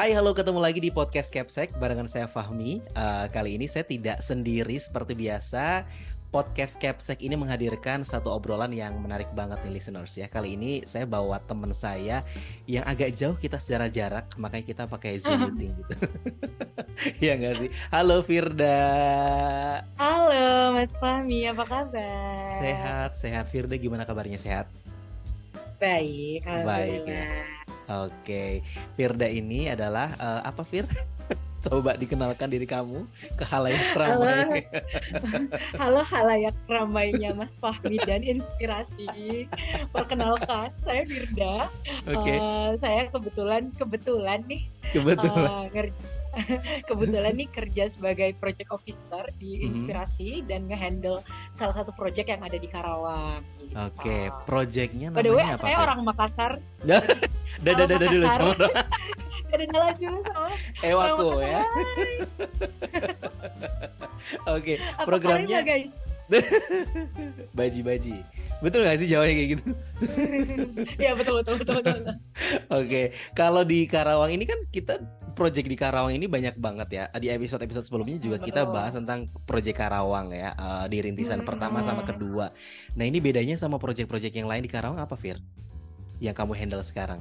Hai, halo ketemu lagi di podcast Capsek barengan saya Fahmi. Uh, kali ini saya tidak sendiri seperti biasa. Podcast Capsek ini menghadirkan satu obrolan yang menarik banget nih listeners ya. Kali ini saya bawa teman saya yang agak jauh kita secara jarak, makanya kita pakai Zoom meeting gitu. Iya nggak sih? Halo Firda. Halo Mas Fahmi, apa kabar? Sehat, sehat. Firda gimana kabarnya? Sehat? Baik, Baik ya. Oke, Firda ini adalah uh, apa Fir? Coba dikenalkan diri kamu ke halayak ramai. Halo, halo halayak ramainya Mas Fahmi dan inspirasi. Perkenalkan, saya Firda. Okay. Uh, eh, saya kebetulan kebetulan nih. Kebetulan. Uh, kebetulan nih kerja sebagai project officer di mhm. Inspirasi mm -hmm. dan ngehandle salah satu project yang ada di Karawang. Gitu. Oke, okay. projectnya namanya By the way, apa? Saya orang Makassar. Dadah dadah dulu sama Kedengaran dulu sama Ewaku ya. Oke, okay, programnya guys. Baji-baji. Betul gak sih jawabnya kayak gitu? Iya betul betul betul betul. Oke, okay. kalau di Karawang ini kan kita project di Karawang ini banyak banget ya. Di episode-episode sebelumnya juga kita bahas tentang project Karawang ya uh, di rintisan hmm. pertama sama kedua. Nah ini bedanya sama project-project yang lain di Karawang apa Fir? Yang kamu handle sekarang?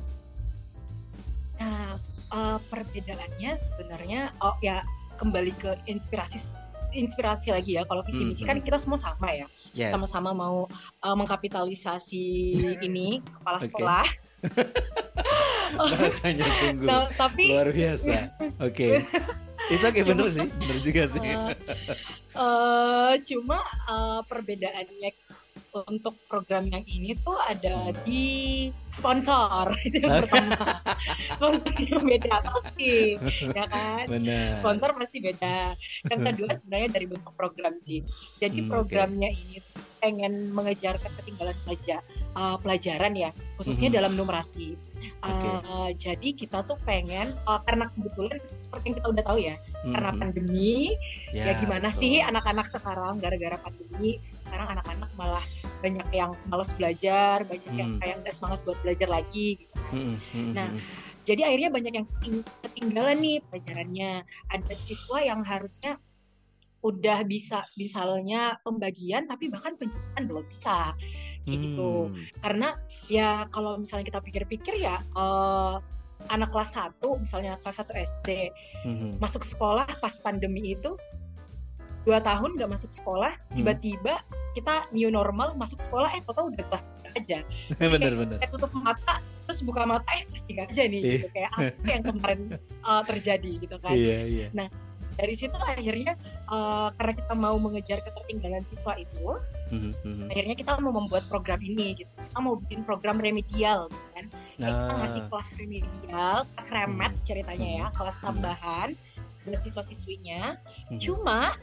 Nah uh, perbedaannya sebenarnya oh ya kembali ke inspirasi inspirasi lagi ya kalau visi misi mm -hmm. kan kita semua sama ya yes. sama-sama mau uh, mengkapitalisasi ini kepala okay. sekolah bahasanya sungguh nah, tapi luar biasa oke okay. Isa kayak bener sih bener juga sih uh, uh, cuma uh, perbedaannya untuk program yang ini tuh ada di sponsor itu yang pertama sponsor yang beda pasti ya kan Benar. sponsor pasti beda yang kedua sebenarnya dari bentuk program sih jadi hmm, programnya okay. ini pengen mengejar ketertinggalan pelajar uh, pelajaran ya khususnya hmm. dalam numerasi okay. uh, jadi kita tuh pengen uh, karena kebetulan seperti yang kita udah tahu ya hmm. karena pandemi ya, ya gimana betul. sih anak-anak sekarang gara-gara pandemi sekarang anak-anak malah banyak yang males belajar banyak hmm. yang kayak nggak semangat buat belajar lagi gitu kan. hmm. Hmm. nah jadi akhirnya banyak yang ketinggalan nih pelajarannya ada siswa yang harusnya udah bisa misalnya pembagian tapi bahkan penjelasan belum bisa gitu hmm. karena ya kalau misalnya kita pikir-pikir ya uh, anak kelas 1 misalnya kelas 1 SD hmm. masuk sekolah pas pandemi itu dua tahun nggak masuk sekolah hmm. tiba-tiba kita new normal masuk sekolah eh total udah kelas aja bener bener kayak tutup mata terus buka mata eh kelas tiga aja nih gitu iya. kayak apa yang kemarin uh, terjadi gitu kan iya, iya. nah dari situ akhirnya uh, karena kita mau mengejar ketertinggalan siswa itu mm-hmm. akhirnya kita mau membuat program ini gitu kita mau bikin program remedial gitu kan nah. kita ngasih kelas remedial kelas remet mm-hmm. ceritanya ya mhm. kelas tambahan buat siswa-siswinya mm-hmm. cuma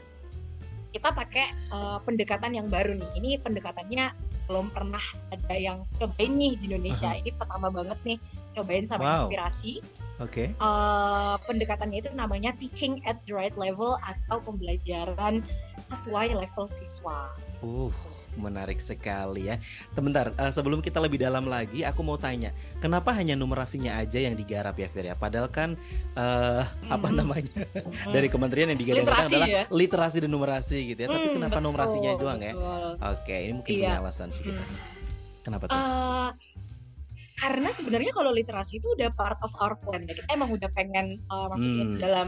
kita pakai uh, pendekatan yang baru nih. Ini pendekatannya belum pernah ada yang cobain nih di Indonesia. Uh-huh. Ini pertama banget nih cobain sama wow. inspirasi. Oke. Okay. Uh, eh, pendekatannya itu namanya teaching at the right level atau pembelajaran sesuai level siswa. Uh. Menarik sekali ya. Sebentar, uh, sebelum kita lebih dalam lagi, aku mau tanya, kenapa hanya numerasinya aja yang digarap ya, Fir ya? Padahal kan uh, hmm. apa namanya hmm. dari kementerian yang digarap adalah ya? literasi dan numerasi gitu ya. Hmm, Tapi kenapa betul, numerasinya doang ya? Oke, ini mungkin iya. alasan sih. Hmm. Kenapa tuh? Uh, karena sebenarnya kalau literasi itu udah part of our plan ya. Kita emang udah pengen uh, masukin hmm. dalam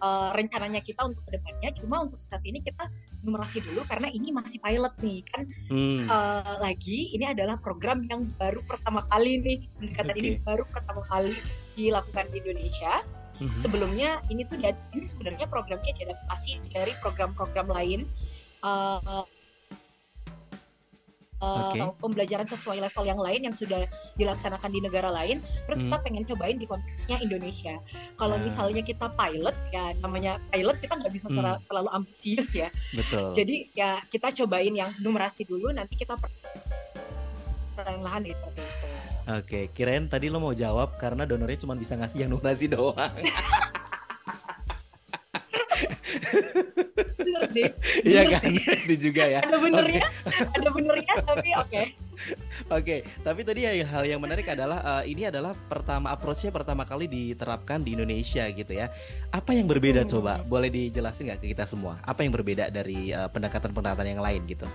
uh, rencananya kita untuk ke depannya cuma untuk saat ini kita numerasi dulu karena ini masih pilot nih kan hmm. uh, lagi ini adalah program yang baru pertama kali nih pendekatan okay. ini baru pertama kali dilakukan di Indonesia hmm sebelumnya ini tuh ini sebenarnya programnya diadaptasi dari program-program lain uh, okay. uh, pembelajaran sesuai level yang lain yang sudah dilaksanakan di negara lain terus hmm. kita pengen cobain di konteksnya Indonesia kalau nah. misalnya kita pilot ya namanya pilot kita nggak bisa hmm. terlalu ambisius ya betul jadi ya kita cobain yang numerasi dulu nanti kita perlahan-lahan ya seperti itu Oke, kirain tadi lo mau jawab karena donornya cuma bisa ngasih yang numerasi doang. bener sih iya kan itu juga ya ada benernya okay. ada benernya tapi oke okay. Oke, tapi tadi hal yang menarik adalah uh, ini adalah pertama approach-nya pertama kali diterapkan di Indonesia gitu ya. Apa yang berbeda hmm. coba? Boleh dijelasin nggak ke kita semua? Apa yang berbeda dari uh, pendekatan-pendekatan yang lain gitu?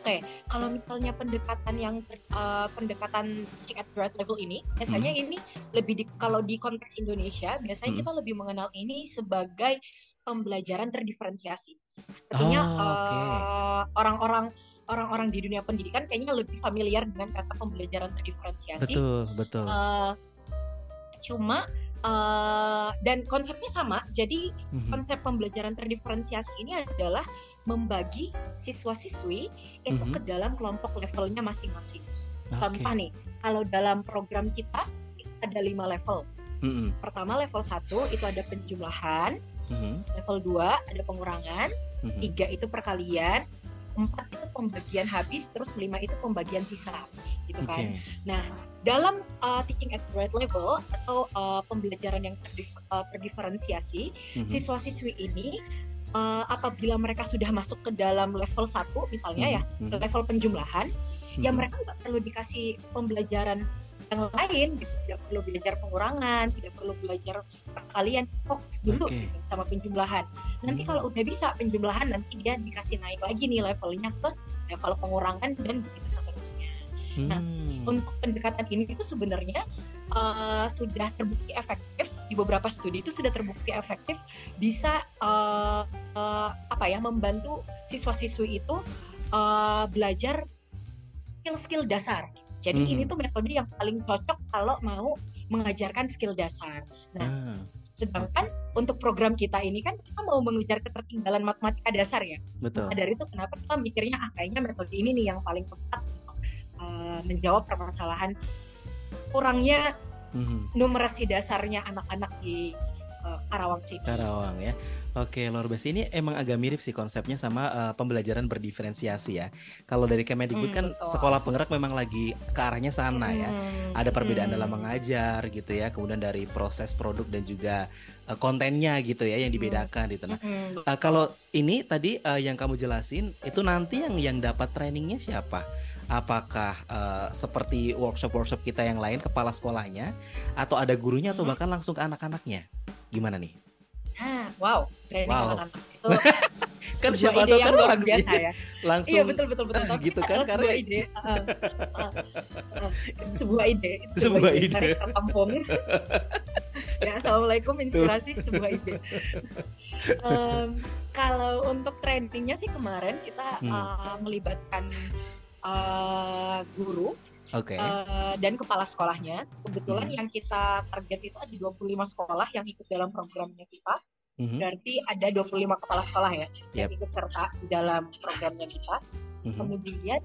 Oke, kalau misalnya pendekatan yang uh, pendekatan teaching at grade level ini, biasanya hmm. ini lebih di, kalau di konteks Indonesia, biasanya hmm. kita lebih mengenal ini sebagai pembelajaran terdiferensiasi. Sepertinya oh, okay. uh, orang-orang orang-orang di dunia pendidikan kayaknya lebih familiar dengan kata pembelajaran terdiferensiasi. Betul, betul. Uh, cuma uh, dan konsepnya sama. Jadi mm-hmm. konsep pembelajaran terdiferensiasi ini adalah membagi siswa-siswi itu mm -hmm. ke dalam kelompok levelnya masing-masing. Okay. Contoh nih, kalau dalam program kita ada lima level. Mm -hmm. Pertama level satu itu ada penjumlahan, mm -hmm. level 2 ada pengurangan, mm -hmm. tiga itu perkalian, empat itu pembagian habis, terus lima itu pembagian sisa, gitu kan. Nah, dalam uh, teaching at grade level atau uh, pembelajaran yang terdif uh, terdiferensiasi, mm -hmm. siswa-siswi ini uh, apabila mereka sudah masuk ke dalam level 1 misalnya hmm. ya, hmm. level penjumlahan, ya hmm. ya mereka nggak perlu dikasih pembelajaran yang lain, gitu. tidak perlu belajar pengurangan, tidak perlu belajar perkalian, fokus dulu okay. gitu, sama penjumlahan. Nanti hmm. kalau udah bisa penjumlahan, nanti dia dikasih naik lagi nih levelnya ke level pengurangan dan begitu seterusnya. Nah, hmm. untuk pendekatan ini itu sebenarnya uh, sudah terbukti efektif di beberapa studi itu sudah terbukti efektif bisa uh, uh, apa ya membantu siswa-siswi itu uh, belajar skill-skill dasar. Jadi hmm. ini tuh metode yang paling cocok kalau mau mengajarkan skill dasar. Nah, hmm. sedangkan untuk program kita ini kan kita mau mengejar ketertinggalan matematika dasar ya. Betul. Nah, dari itu kenapa kita mikirnya ah kayaknya metode ini nih yang paling tepat uh, menjawab permasalahan kurangnya hmm. numerasi dasarnya anak-anak di uh, Karawang sih. Karawang ya. Oke, luar biasa. Ini emang agak mirip sih konsepnya sama uh, pembelajaran berdiferensiasi ya. Kalau dari Kemendikbud hmm, kan betul. sekolah penggerak memang lagi ke arahnya sana ya. hmm, ya. Ada perbedaan hmm. dalam mengajar gitu ya. Kemudian dari proses produk dan juga uh, kontennya gitu ya yang dibedakan hmm. gitu. Nah, hmm, uh, kalau ini tadi uh, yang kamu jelasin itu nanti yang yang dapat trainingnya siapa? Apakah uh, seperti workshop-workshop kita yang lain kepala sekolahnya atau ada gurunya atau hmm. bahkan langsung ke anak-anaknya gimana nih? Ah, wow, training wow. anak-anak itu kan siapa tahu kan luar biasa ya. langsung iya betul betul betul Tapi gitu kan karena sebuah ide uh, uh, uh, sebuah ide itu sebuah ide, ide. kampung ya assalamualaikum inspirasi Tuh. sebuah ide um, kalau untuk trainingnya sih kemarin kita hmm. uh, melibatkan uh, guru okay. uh, dan kepala sekolahnya. Kebetulan hmm. yang kita target itu ada 25 sekolah yang ikut dalam programnya kita. Hmm. Berarti ada 25 kepala sekolah ya yep. yang ikut serta di dalam programnya kita. Hmm. Kemudian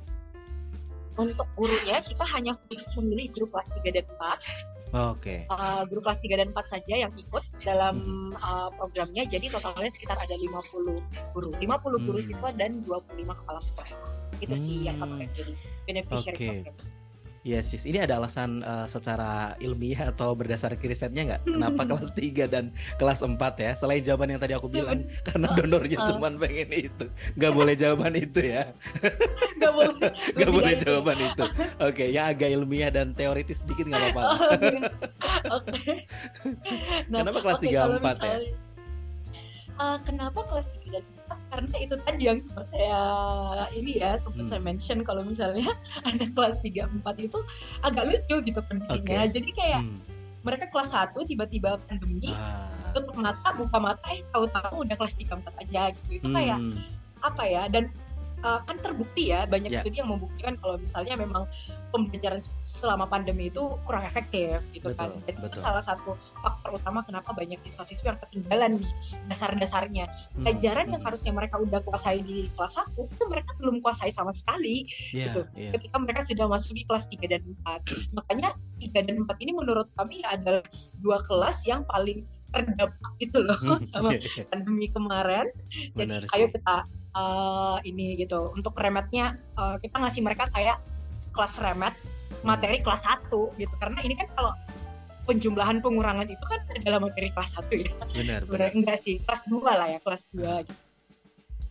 untuk gurunya kita hanya khusus memilih guru kelas 3 dan 4 Oke. Okay. Uh, guru kelas 3 dan 4 saja yang ikut dalam hmm. uh, programnya. Jadi totalnya sekitar ada 50 guru. 50 guru hmm. siswa dan 25 kepala sekolah. Itu hmm. sih yang kemarin jadi beneficiary okay. program. Yes, yes. Ini ada alasan uh, secara ilmiah atau berdasarkan risetnya nggak? Kenapa kelas 3 dan kelas 4 ya? Selain jawaban yang tadi aku bilang, karena donornya uh. cuma pengen itu. Nggak boleh jawaban itu ya. Nggak boleh. Nggak boleh jawaban itu. Oke, okay, ya agak ilmiah dan teoritis sedikit nggak apa-apa. Oke. Okay. Nah, Kenapa kelas okay, 3 4 ya? misalnya, ya? Uh, kenapa kelas 3 dan karena itu tadi yang sempat saya ini ya sempat hmm. saya mention kalau misalnya anak kelas 3 4 itu agak lucu gitu kondisinya. Okay. Jadi kayak hmm. mereka kelas 1 tiba-tiba pandemi ah. tutup mata buka mata eh tahu-tahu udah kelas 3 4 aja gitu. Itu hmm. kayak apa ya dan uh, kan terbukti ya banyak yeah. studi yang membuktikan kalau misalnya memang pembelajaran selama pandemi itu kurang efektif gitu betul, kan. Dan betul. itu salah satu faktor utama kenapa banyak siswa-siswa yang ketinggalan di dasar-dasarnya. Hmm, Pelajaran hmm. yang harusnya mereka udah kuasai di kelas 1 itu mereka belum kuasai sama sekali yeah, gitu. Yeah. Ketika mereka sudah masuk di kelas 3 dan 4. Makanya 3 dan 4 ini menurut kami adalah dua kelas yang paling terdampak gitu loh sama pandemi kemarin. Jadi Benar ayo kita uh, ini gitu. Untuk remetnya uh, kita ngasih mereka kayak kelas remet materi kelas 1 gitu. Karena ini kan kalau penjumlahan pengurangan itu kan adalah materi kelas 1 ya. Benar sebenarnya enggak sih kelas 2 lah ya kelas 2 gitu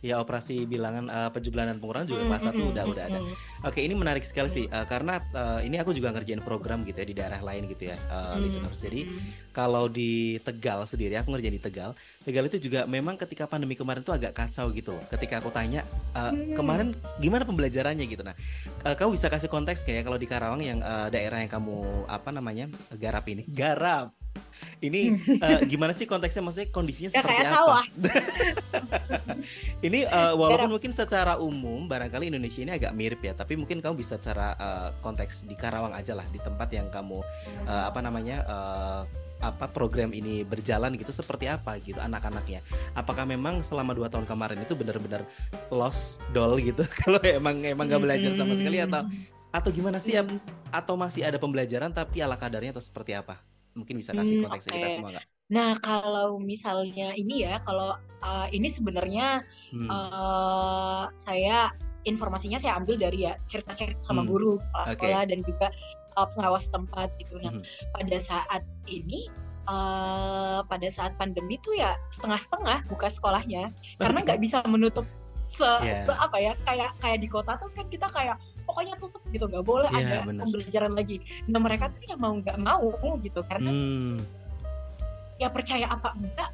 ya operasi bilangan uh, penjumlahan dan pengurangan juga kelas satu udah udah ada. Oke, ini menarik sekali sih uh, karena uh, ini aku juga ngerjain program gitu ya di daerah lain gitu ya, uh, listeners. Jadi kalau di Tegal sendiri, aku ngerjain di Tegal. Tegal itu juga memang ketika pandemi kemarin tuh agak kacau gitu. Ketika aku tanya uh, kemarin gimana pembelajarannya gitu. Nah, uh, kamu bisa kasih konteks kayak kalau di Karawang yang uh, daerah yang kamu apa namanya garap ini, garap ini uh, gimana sih konteksnya? Maksudnya kondisinya ya, seperti kayak apa? Sawah. ini uh, walaupun mungkin secara umum barangkali Indonesia ini agak mirip ya, tapi mungkin kamu bisa secara uh, konteks di Karawang aja lah di tempat yang kamu uh, apa namanya uh, apa program ini berjalan gitu seperti apa gitu anak-anaknya. Apakah memang selama dua tahun kemarin itu benar-benar lost doll gitu? Kalau emang emang gak belajar sama sekali atau atau gimana sih? Ya atau masih ada pembelajaran tapi ala kadarnya atau seperti apa mungkin bisa kasih Hmm, konteks oke. kita semua nggak? Nah, kalau misalnya ini ya, kalau uh, ini sebenarnya Hmm. uh, saya informasinya saya ambil dari ya cerita-cerita sama Hmm. guru kepala Oke. sekolah dan juga uh, pengawas tempat gitu. Nah, Mhm. pada saat ini uh, pada saat pandemi tuh ya setengah-setengah buka sekolahnya karena nggak bisa menutup se, Iya. se- apa ya kayak kayak di kota tuh kan kita kayak pokoknya tutup gitu nggak boleh Iya, ada benar. pembelajaran lagi. Nah mereka tuh ya mau nggak mau gitu karena Hmm. ya percaya apa enggak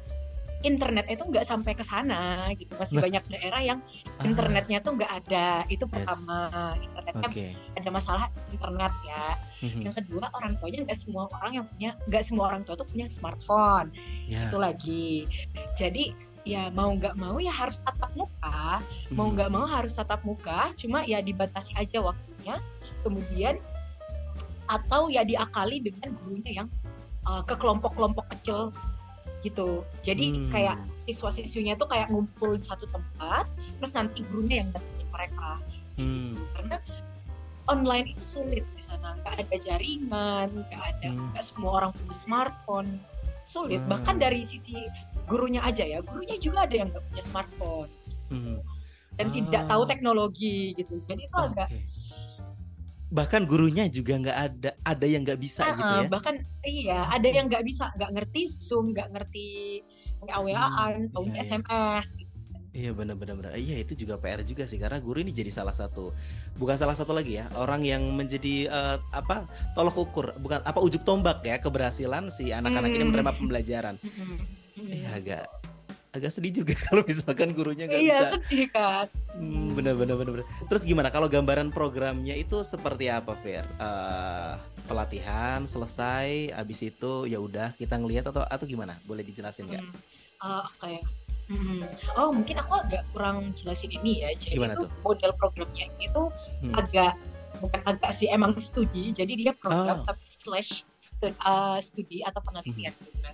internet itu nggak sampai ke sana gitu masih Nah. banyak daerah yang Ah, internetnya tuh nggak ada itu pertama internetnya Oke. ada masalah internet ya Mhm. yang kedua orang tuanya nggak semua orang yang punya nggak semua orang tua tuh punya smartphone Ya. itu lagi jadi ya mau nggak mau ya harus tatap muka mau Mhm. nggak mau harus tatap muka cuma ya dibatasi aja waktunya kemudian atau ya diakali dengan gurunya yang uh, ke kelompok-kelompok kecil gitu jadi Hmm. kayak siswa-siswinya tuh kayak ngumpul di satu tempat terus nanti gurunya yang dampingin mereka Hmm. karena online itu sulit di sana nggak ada jaringan nggak ada Hmm. nggak semua orang punya smartphone sulit Hmm. bahkan dari sisi gurunya aja ya gurunya juga ada yang nggak punya smartphone Mhm. dan Ah. tidak tahu teknologi gitu jadi itu Oh, agak. Bahkan gurunya juga nggak ada, ada yang nggak bisa Ah, gitu ah, ya. bahkan iya ada yang nggak bisa nggak ngerti zoom nggak ngerti wa waan Hmm, taunya iya, iya. sms gitu. Iya benar-benar benar. Iya itu juga PR juga sih karena guru ini jadi salah satu bukan salah satu lagi ya orang yang menjadi eh, apa tolok ukur bukan apa ujuk tombak ya keberhasilan si anak-anak ini Hmm. menerima pembelajaran. Mm-mm. Mm-mm. Iya agak agak sedih juga kalau misalkan gurunya nggak iya bisa. sedih kan Hmm, benar benar. Terus gimana kalau gambaran programnya itu seperti apa, Fer? Eh, pelatihan selesai, habis itu ya udah kita ngelihat atau atau gimana? Boleh dijelasin nggak? Hmm. Ah, oke Mm-mm. oh mungkin aku agak kurang jelasin ini ya jadi Gimana itu tuh? model programnya itu Hmm. agak bukan agak sih emang studi jadi dia program Oh. tapi slash stu- uh, studi atau penelitian Hmm. juga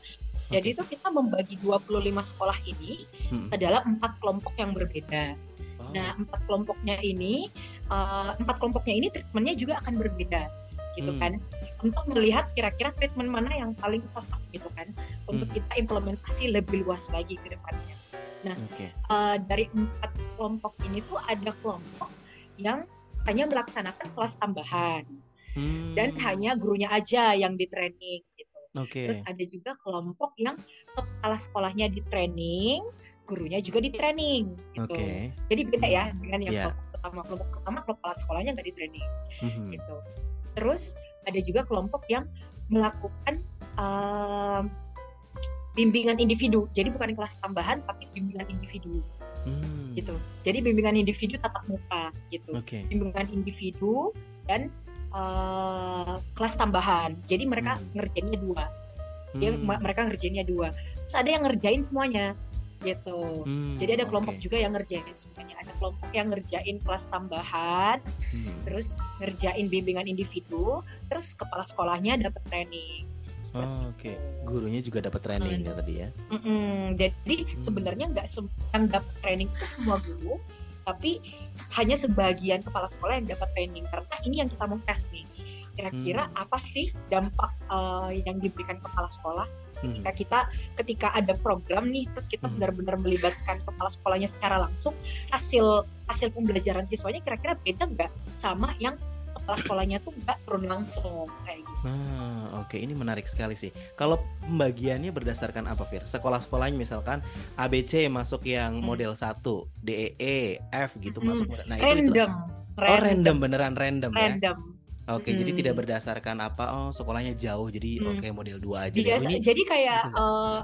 jadi itu kita membagi 25 sekolah ini Hmm. ke dalam empat kelompok yang berbeda Oh, Nah, empat kelompoknya ini, eh, empat kelompoknya ini treatmentnya juga akan berbeda, gitu Hmm. kan? Untuk melihat kira-kira treatment mana yang paling cocok, gitu kan? Untuk Hmm. kita implementasi lebih luas lagi ke depannya. Oke. Eh, dari empat kelompok ini tuh ada kelompok yang hanya melaksanakan kelas tambahan Hmm. dan hanya gurunya aja yang di training, gitu. Oke. Terus ada juga kelompok yang kepala sekolahnya di training, gurunya juga di training, gitu. Oke. Jadi beda ya dengan yang Iya. kelompok pertama. Kelompok pertama kepala sekolahnya nggak di training Mhm. gitu. Terus ada juga kelompok yang melakukan um, bimbingan individu. Jadi bukan kelas tambahan tapi bimbingan individu Hmm. gitu. Jadi bimbingan individu tatap muka gitu. Oke. Bimbingan individu dan uh, kelas tambahan. Jadi mereka Hmm. ngerjainnya dua. Dia Hmm. mereka ngerjainnya dua. Terus ada yang ngerjain semuanya gitu. Hmm, Jadi ada kelompok oke. juga yang ngerjain semuanya. Ada kelompok yang ngerjain kelas tambahan, Hmm. terus ngerjain bimbingan individu, terus kepala sekolahnya dapat training. Oh, Oke, itu. gurunya juga dapat training Hmm. ya tadi ya. Mm-mm. Jadi Hmm. sebenarnya nggak sem- yang dapat training itu semua guru, tapi hanya sebagian kepala sekolah yang dapat training karena ini yang kita mau tes nih. Kira-kira Hmm. apa sih dampak uh, yang diberikan kepala sekolah Hmm. ketika kita ketika ada program nih terus kita Hmm. benar-benar melibatkan kepala sekolahnya secara langsung hasil hasil pembelajaran siswanya kira-kira beda nggak sama yang kepala sekolahnya tuh nggak turun langsung kayak gitu. Ah, oke ini menarik sekali sih. Kalau pembagiannya berdasarkan apa, Fir? Sekolah-sekolahnya misalkan ABC masuk yang Hmm. model 1, DEE, F gitu Hmm. masuk. Nah, itu random, itu Oh, random beneran random, ya. random. Oke, jadi Hmm. tidak berdasarkan apa oh sekolahnya jauh jadi Hmm. oke model 2 aja. Biasa, Oh, ini jadi kayak eh,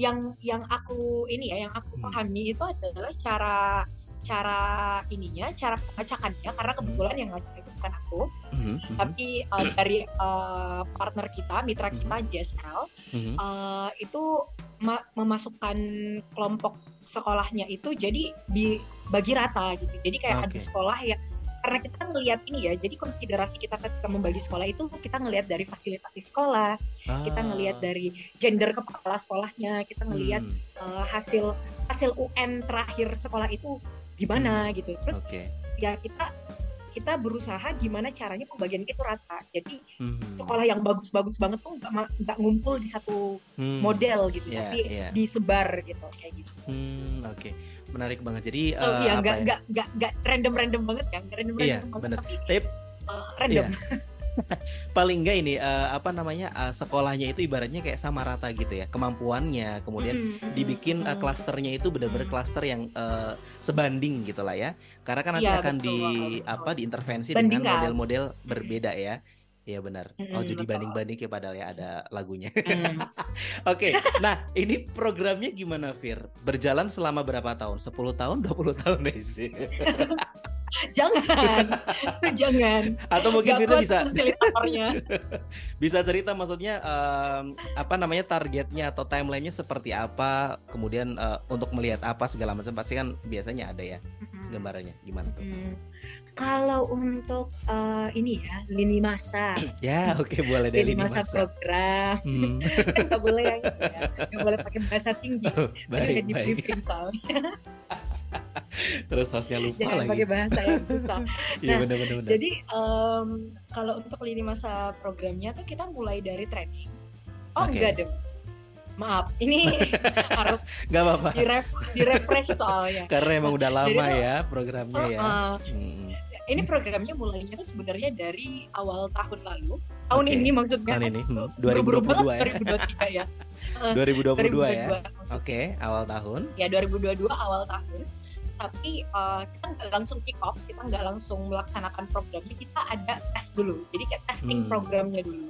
yang yang aku ini ya, yang aku Hmm. pahami itu adalah cara cara ininya, cara pengacakannya karena kebetulan yang ngacak itu bukan aku, Mhm, mhm, tapi eh, dari eh, partner kita, mitra Hmm. kita JSL mhm. eh, itu ma- memasukkan kelompok sekolahnya itu jadi dibagi rata gitu. Jadi kayak ada Oke. sekolah ya karena kita ngelihat ini ya, jadi konsiderasi kita ketika membagi sekolah itu kita ngelihat dari fasilitas di sekolah, kita Ah, ngelihat dari gender kepala sekolahnya, kita ngelihat hmm, eh, hasil hasil UN terakhir sekolah itu gimana gitu. Terus Oke. ya kita kita berusaha gimana caranya pembagian itu rata. Jadi Mhm. sekolah yang bagus-bagus banget tuh nggak ngumpul di satu Hmm, model gitu, Iya, tapi iya. disebar gitu kayak gitu. Hmm, oke. Menarik banget. Jadi Oh, eh, iya apa nggak ya? nggak nggak nggak random random banget kan, nggak random Iya, random banget bener. tapi eh, random. paling enggak ini eh, apa namanya eh, sekolahnya itu ibaratnya kayak sama rata gitu ya kemampuannya kemudian Mm, mm, dibikin mm. klasternya itu benar-benar klaster yang eh, sebanding gitu lah ya karena kan nanti Iya, akan betul, di betul. apa diintervensi dengan Bandingkan. model-model berbeda ya Iya benar. Oh Mm, jadi betul. banding-banding ya padahal ya ada lagunya. Mm. Oke, nah ini programnya gimana Fir? Berjalan selama berapa tahun? 10 tahun, 20 tahun sih? Jangan, jangan. Atau mungkin kita bisa bisa cerita maksudnya em, apa namanya targetnya atau timelinenya seperti apa kemudian eh, untuk melihat apa segala macam pasti kan biasanya ada ya gambarannya gimana tuh Hmm. Kalau untuk eh, ini ya lini masa, ya oke boleh dari lini lini masa masa program, Hmm, kan nggak boleh yang ya, boleh pakai bahasa tinggi. Tadi udah baik di baik briefing soalnya, terus hostnya lupa jangan lagi pakai bahasa yang susah. iya Nah, benar benar benar Jadi em, kalau untuk lini masa programnya tuh kita mulai dari training. Oh Oke. enggak dong. Maaf, ini harus nggak apa-apa diref direfresh soalnya. karena emang udah lama Jadi ya programnya ya Uh-uh. Hmm, Ini programnya mulainya tuh sebenarnya dari awal tahun lalu. Tahun Oke. ini maksudnya. tahun ini hmm, Buru-buru 2022 ya banget, 2023 ya. 2022 ya 2022. oke awal tahun Ya 2022 awal tahun. Tapi uh, kita nggak langsung kick off, kita nggak langsung melaksanakan programnya. Kita ada tes dulu. Jadi kayak testing Hmm. programnya dulu.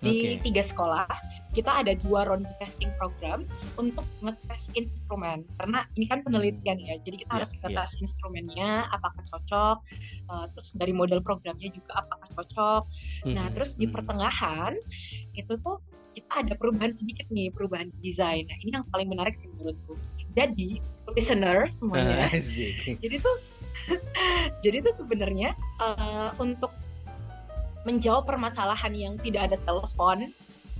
Di Oke. tiga sekolah, kita ada dua ronde testing program untuk ngetes instrumen. Karena ini kan penelitian ya, jadi kita Ya, harus ya. ngetes instrumennya, apakah cocok. uh, terus dari model programnya juga apakah cocok. Nah, Mhm, terus di mhm. pertengahan itu tuh kita ada perubahan sedikit nih, perubahan desain. Nah, ini yang paling menarik sih menurutku. Jadi, listener semuanya, jadi tuh jadi tuh sebenarnya uh, untuk menjawab permasalahan yang tidak ada telepon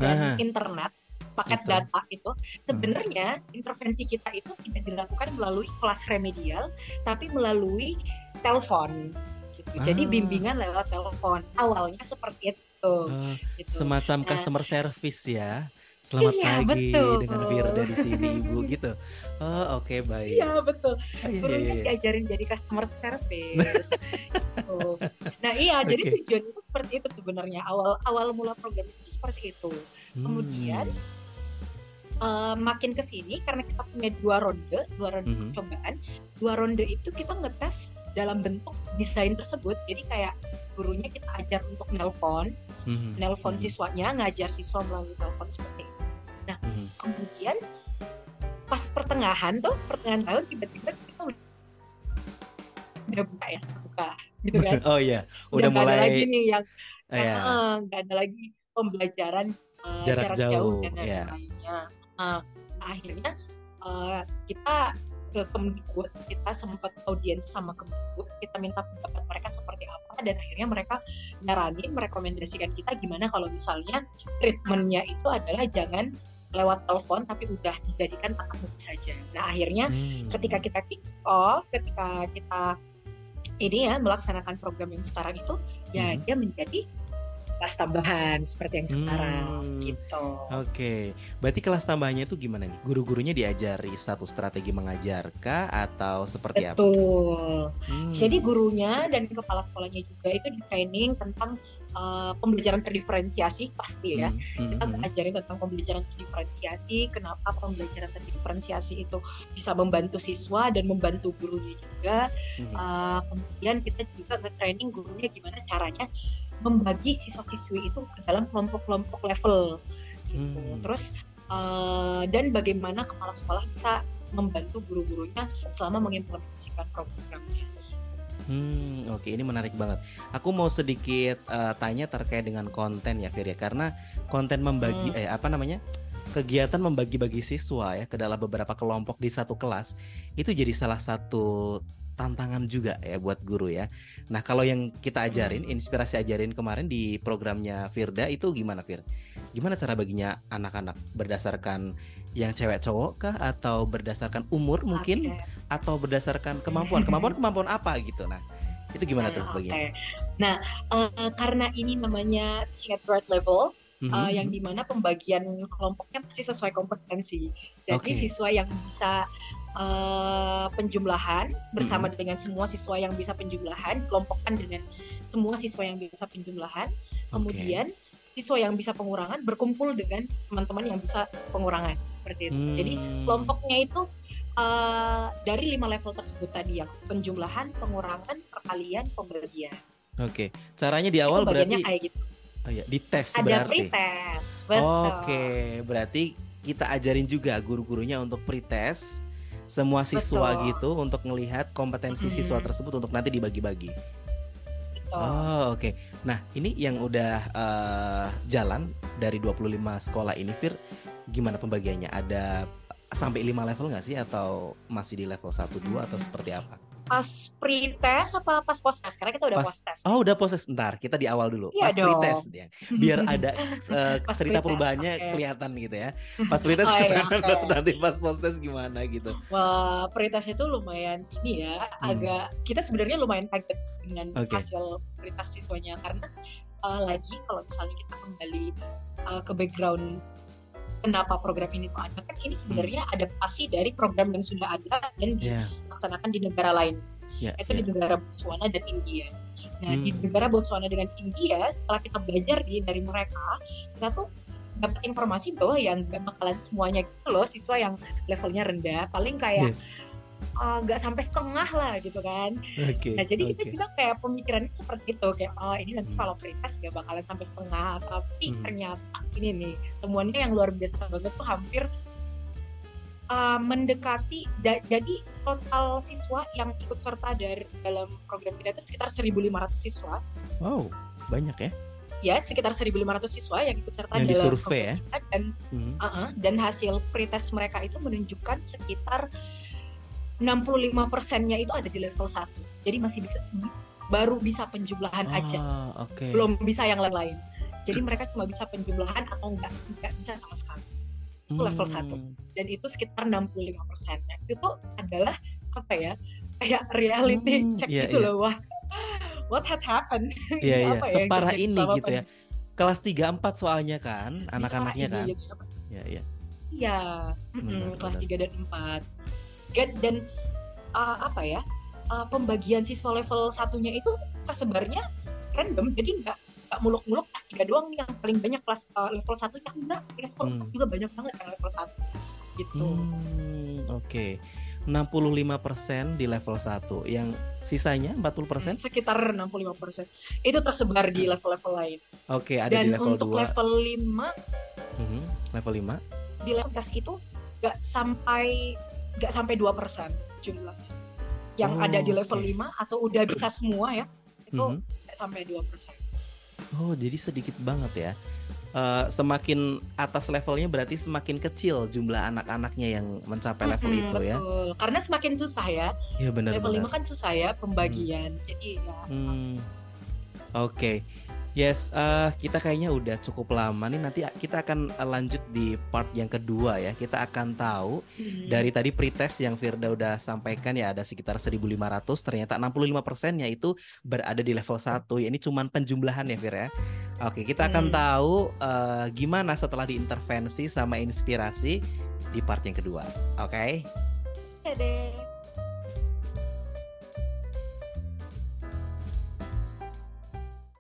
dan internet paket Betul. data itu sebenarnya intervensi kita itu tidak dilakukan melalui kelas remedial tapi melalui telepon gitu. Jadi Ah. bimbingan lewat telepon awalnya seperti itu Oh, gitu. semacam Nah. customer service ya. Selamat Iya, pagi betul. dengan Firda di sini Ibu gitu. Oh, oke baik. Iya betul. Oh, iya, iya, iya. diajarin jadi customer service. gitu. Nah iya, jadi Oke. tujuan itu seperti itu sebenarnya. Awal awal mula program itu seperti itu. kemudian, Hmm. Eh, makin ke sini karena kita punya dua ronde, dua ronde Mhm. percobaan. Dua ronde itu kita ngetes dalam bentuk desain tersebut. Jadi kayak gurunya kita ajar untuk nelpon, Mhm. nelpon Mhm. siswanya, ngajar siswa melalui telepon seperti itu. Mhm. Kemudian pas pertengahan tuh, pertengahan tahun tiba-tiba kita udah udah buka ya, buka gitu kan. Oh iya, Udah udah nggak ada lagi mulai nih yang ah, ya. Heeh, nggak ada lagi pembelajaran eh, Jarak jauh, dan ya. lain-lainnya. Nah, akhirnya eh, kita ke Kemdikbud, kita sempat audiens sama Kemdikbud, kita minta pendapat mereka seperti apa, dan akhirnya mereka nyaranin, merekomendasikan kita gimana kalau misalnya treatmentnya itu adalah jangan lewat telepon, tapi udah dijadikan tatap muka saja. Nah, akhirnya Hmm. ketika kita kick off, ketika kita ini ya melaksanakan program yang sekarang itu, ya Mhm. dia menjadi kelas tambahan seperti yang sekarang hmm, gitu. Oke, okay. berarti kelas tambahannya itu gimana nih? Guru-gurunya diajari satu strategi mengajarkah atau seperti Betul. apa? Betul. Hmm. Jadi gurunya dan kepala sekolahnya juga itu di training tentang uh, pembelajaran terdiferensiasi pasti ya. Hmm, kita hmm. ajarin tentang pembelajaran terdiferensiasi, kenapa pembelajaran terdiferensiasi itu bisa membantu siswa dan membantu gurunya juga. Hmm. Uh, kemudian kita juga nge-training gurunya gimana caranya membagi siswa-siswi itu ke dalam kelompok-kelompok level gitu. Hmm. Terus uh, dan bagaimana kepala sekolah bisa membantu guru-gurunya selama mengimplementasikan programnya. Hmm, oke okay. ini menarik banget. Aku mau sedikit uh, tanya terkait dengan konten ya Fir ya karena konten membagi hmm. eh apa namanya? kegiatan membagi-bagi siswa ya ke dalam beberapa kelompok di satu kelas itu jadi salah satu tantangan juga ya buat guru ya. Nah, kalau yang kita ajarin, hmm. inspirasi ajarin kemarin di programnya Firda itu gimana Fir? Gimana cara baginya anak-anak berdasarkan yang cewek cowok kah atau berdasarkan umur mungkin okay. Atau berdasarkan kemampuan kemampuan kemampuan apa gitu nah itu gimana nah, tuh bagian? Okay. Nah uh, karena ini namanya teaching at grade level mm-hmm. uh, yang di mana pembagian kelompoknya pasti sesuai kompetensi. Jadi okay. siswa yang bisa uh, penjumlahan bersama mm-hmm. dengan semua siswa yang bisa penjumlahan, kelompokkan dengan semua siswa yang bisa penjumlahan. Kemudian okay siswa yang bisa pengurangan berkumpul dengan teman-teman yang bisa pengurangan seperti itu. Hmm. Jadi kelompoknya itu uh, dari lima level tersebut tadi yang penjumlahan, pengurangan, perkalian, pembagian. Oke, caranya di awal berarti kayak gitu. Oh ya, di tes Ada berarti. pretest, Oke, berarti kita ajarin juga guru-gurunya untuk pretest semua siswa Betul. gitu untuk melihat kompetensi -hmm. siswa tersebut untuk nanti dibagi-bagi. Oh, oke. Okay. Nah, ini yang udah uh, jalan dari 25 sekolah ini Fir, gimana pembagiannya? Ada sampai 5 level nggak sih atau masih di level 1 2 atau seperti apa? Pas pre-test apa pas post-test? Karena kita udah post-test. Oh, udah post-test. Ntar, kita di awal dulu. Iya pas pre-test ya. Biar ada uh, cerita perubahannya okay. kelihatan gitu ya. Pas pre-test oh, iya, gimana, okay. nanti pas post-test gimana gitu. Wah, pre-test itu lumayan ini ya, hmm. agak kita sebenarnya lumayan kaget dengan okay. hasil pre-test siswanya karena uh, lagi kalau misalnya kita kembali uh, ke background kenapa program ini tuh ada kan ini sebenarnya hmm. adaptasi dari program yang sudah ada dan yeah. dilaksanakan di negara lain yeah, itu yeah. di negara Botswana dan India. Nah hmm. di negara Botswana dengan India setelah kita belajar di dari mereka kita tuh dapat informasi bahwa yang bakalan semuanya gitu loh siswa yang levelnya rendah paling kayak yeah nggak uh, sampai setengah lah gitu kan. Okay, nah jadi okay. kita juga kayak pemikirannya seperti itu kayak oh ini nanti hmm. kalau pretest gak bakalan sampai setengah tapi hmm. ternyata ini nih temuannya yang luar biasa banget tuh hampir uh, mendekati da jadi total siswa yang ikut serta dari dalam program kita itu sekitar 1.500 siswa. Wow banyak ya? ya sekitar 1.500 siswa yang ikut serta yang dalam survei ya dan hmm. uh -uh, dan hasil pretest mereka itu menunjukkan sekitar 65 persennya itu ada di level 1 jadi masih bisa baru bisa penjumlahan ah, aja. okay. belum bisa yang lain-lain. Jadi mereka cuma bisa penjumlahan atau enggak enggak bisa sama sekali. Itu hmm. level 1 dan itu sekitar 65 persennya. Itu adalah apa ya kayak reality hmm, check yeah, gitu yeah. loh. Wah what had happened? Yeah, yeah. Ya, separah ini gitu ya. kelas 3 4 soalnya kan anak-anaknya kan. iya iya. Iya kelas 3 dan 4 dan uh, apa ya uh, pembagian siswa level satunya itu tersebarnya random. Jadi nggak nggak muluk-muluk kelas tiga doang nih yang paling banyak kelas uh, level satunya enggak. Level hmm. juga banyak banget yang level satu gitu. Hmm, oke. okay. 65% di level 1 yang sisanya 40% hmm, sekitar 65% itu tersebar di level-level lain. Oke okay, ada dan di level untuk 2. level 5 hmm, level 5 di level tes itu nggak sampai nggak sampai dua persen jumlahnya yang oh, ada di level okay. 5 atau udah bisa semua ya itu mm -hmm. sampai dua persen oh jadi sedikit banget ya uh, semakin atas levelnya berarti semakin kecil jumlah anak-anaknya yang mencapai level hmm, itu betul. ya. Karena semakin susah ya. Iya benar. Level benar. 5 kan susah ya pembagian. Hmm. Jadi ya. Hmm. Oke. Okay. Yes, uh, kita kayaknya udah cukup lama nih. Nanti kita akan lanjut di part yang kedua ya. Kita akan tahu hmm. dari tadi pretest yang Firda udah sampaikan ya ada sekitar 1.500. Ternyata 65 persennya itu berada di level 1 ya. Ini cuman penjumlahan ya Fir ya. Oke, kita akan hmm. tahu uh, gimana setelah diintervensi sama inspirasi di part yang kedua. Oke. Okay? Dadah.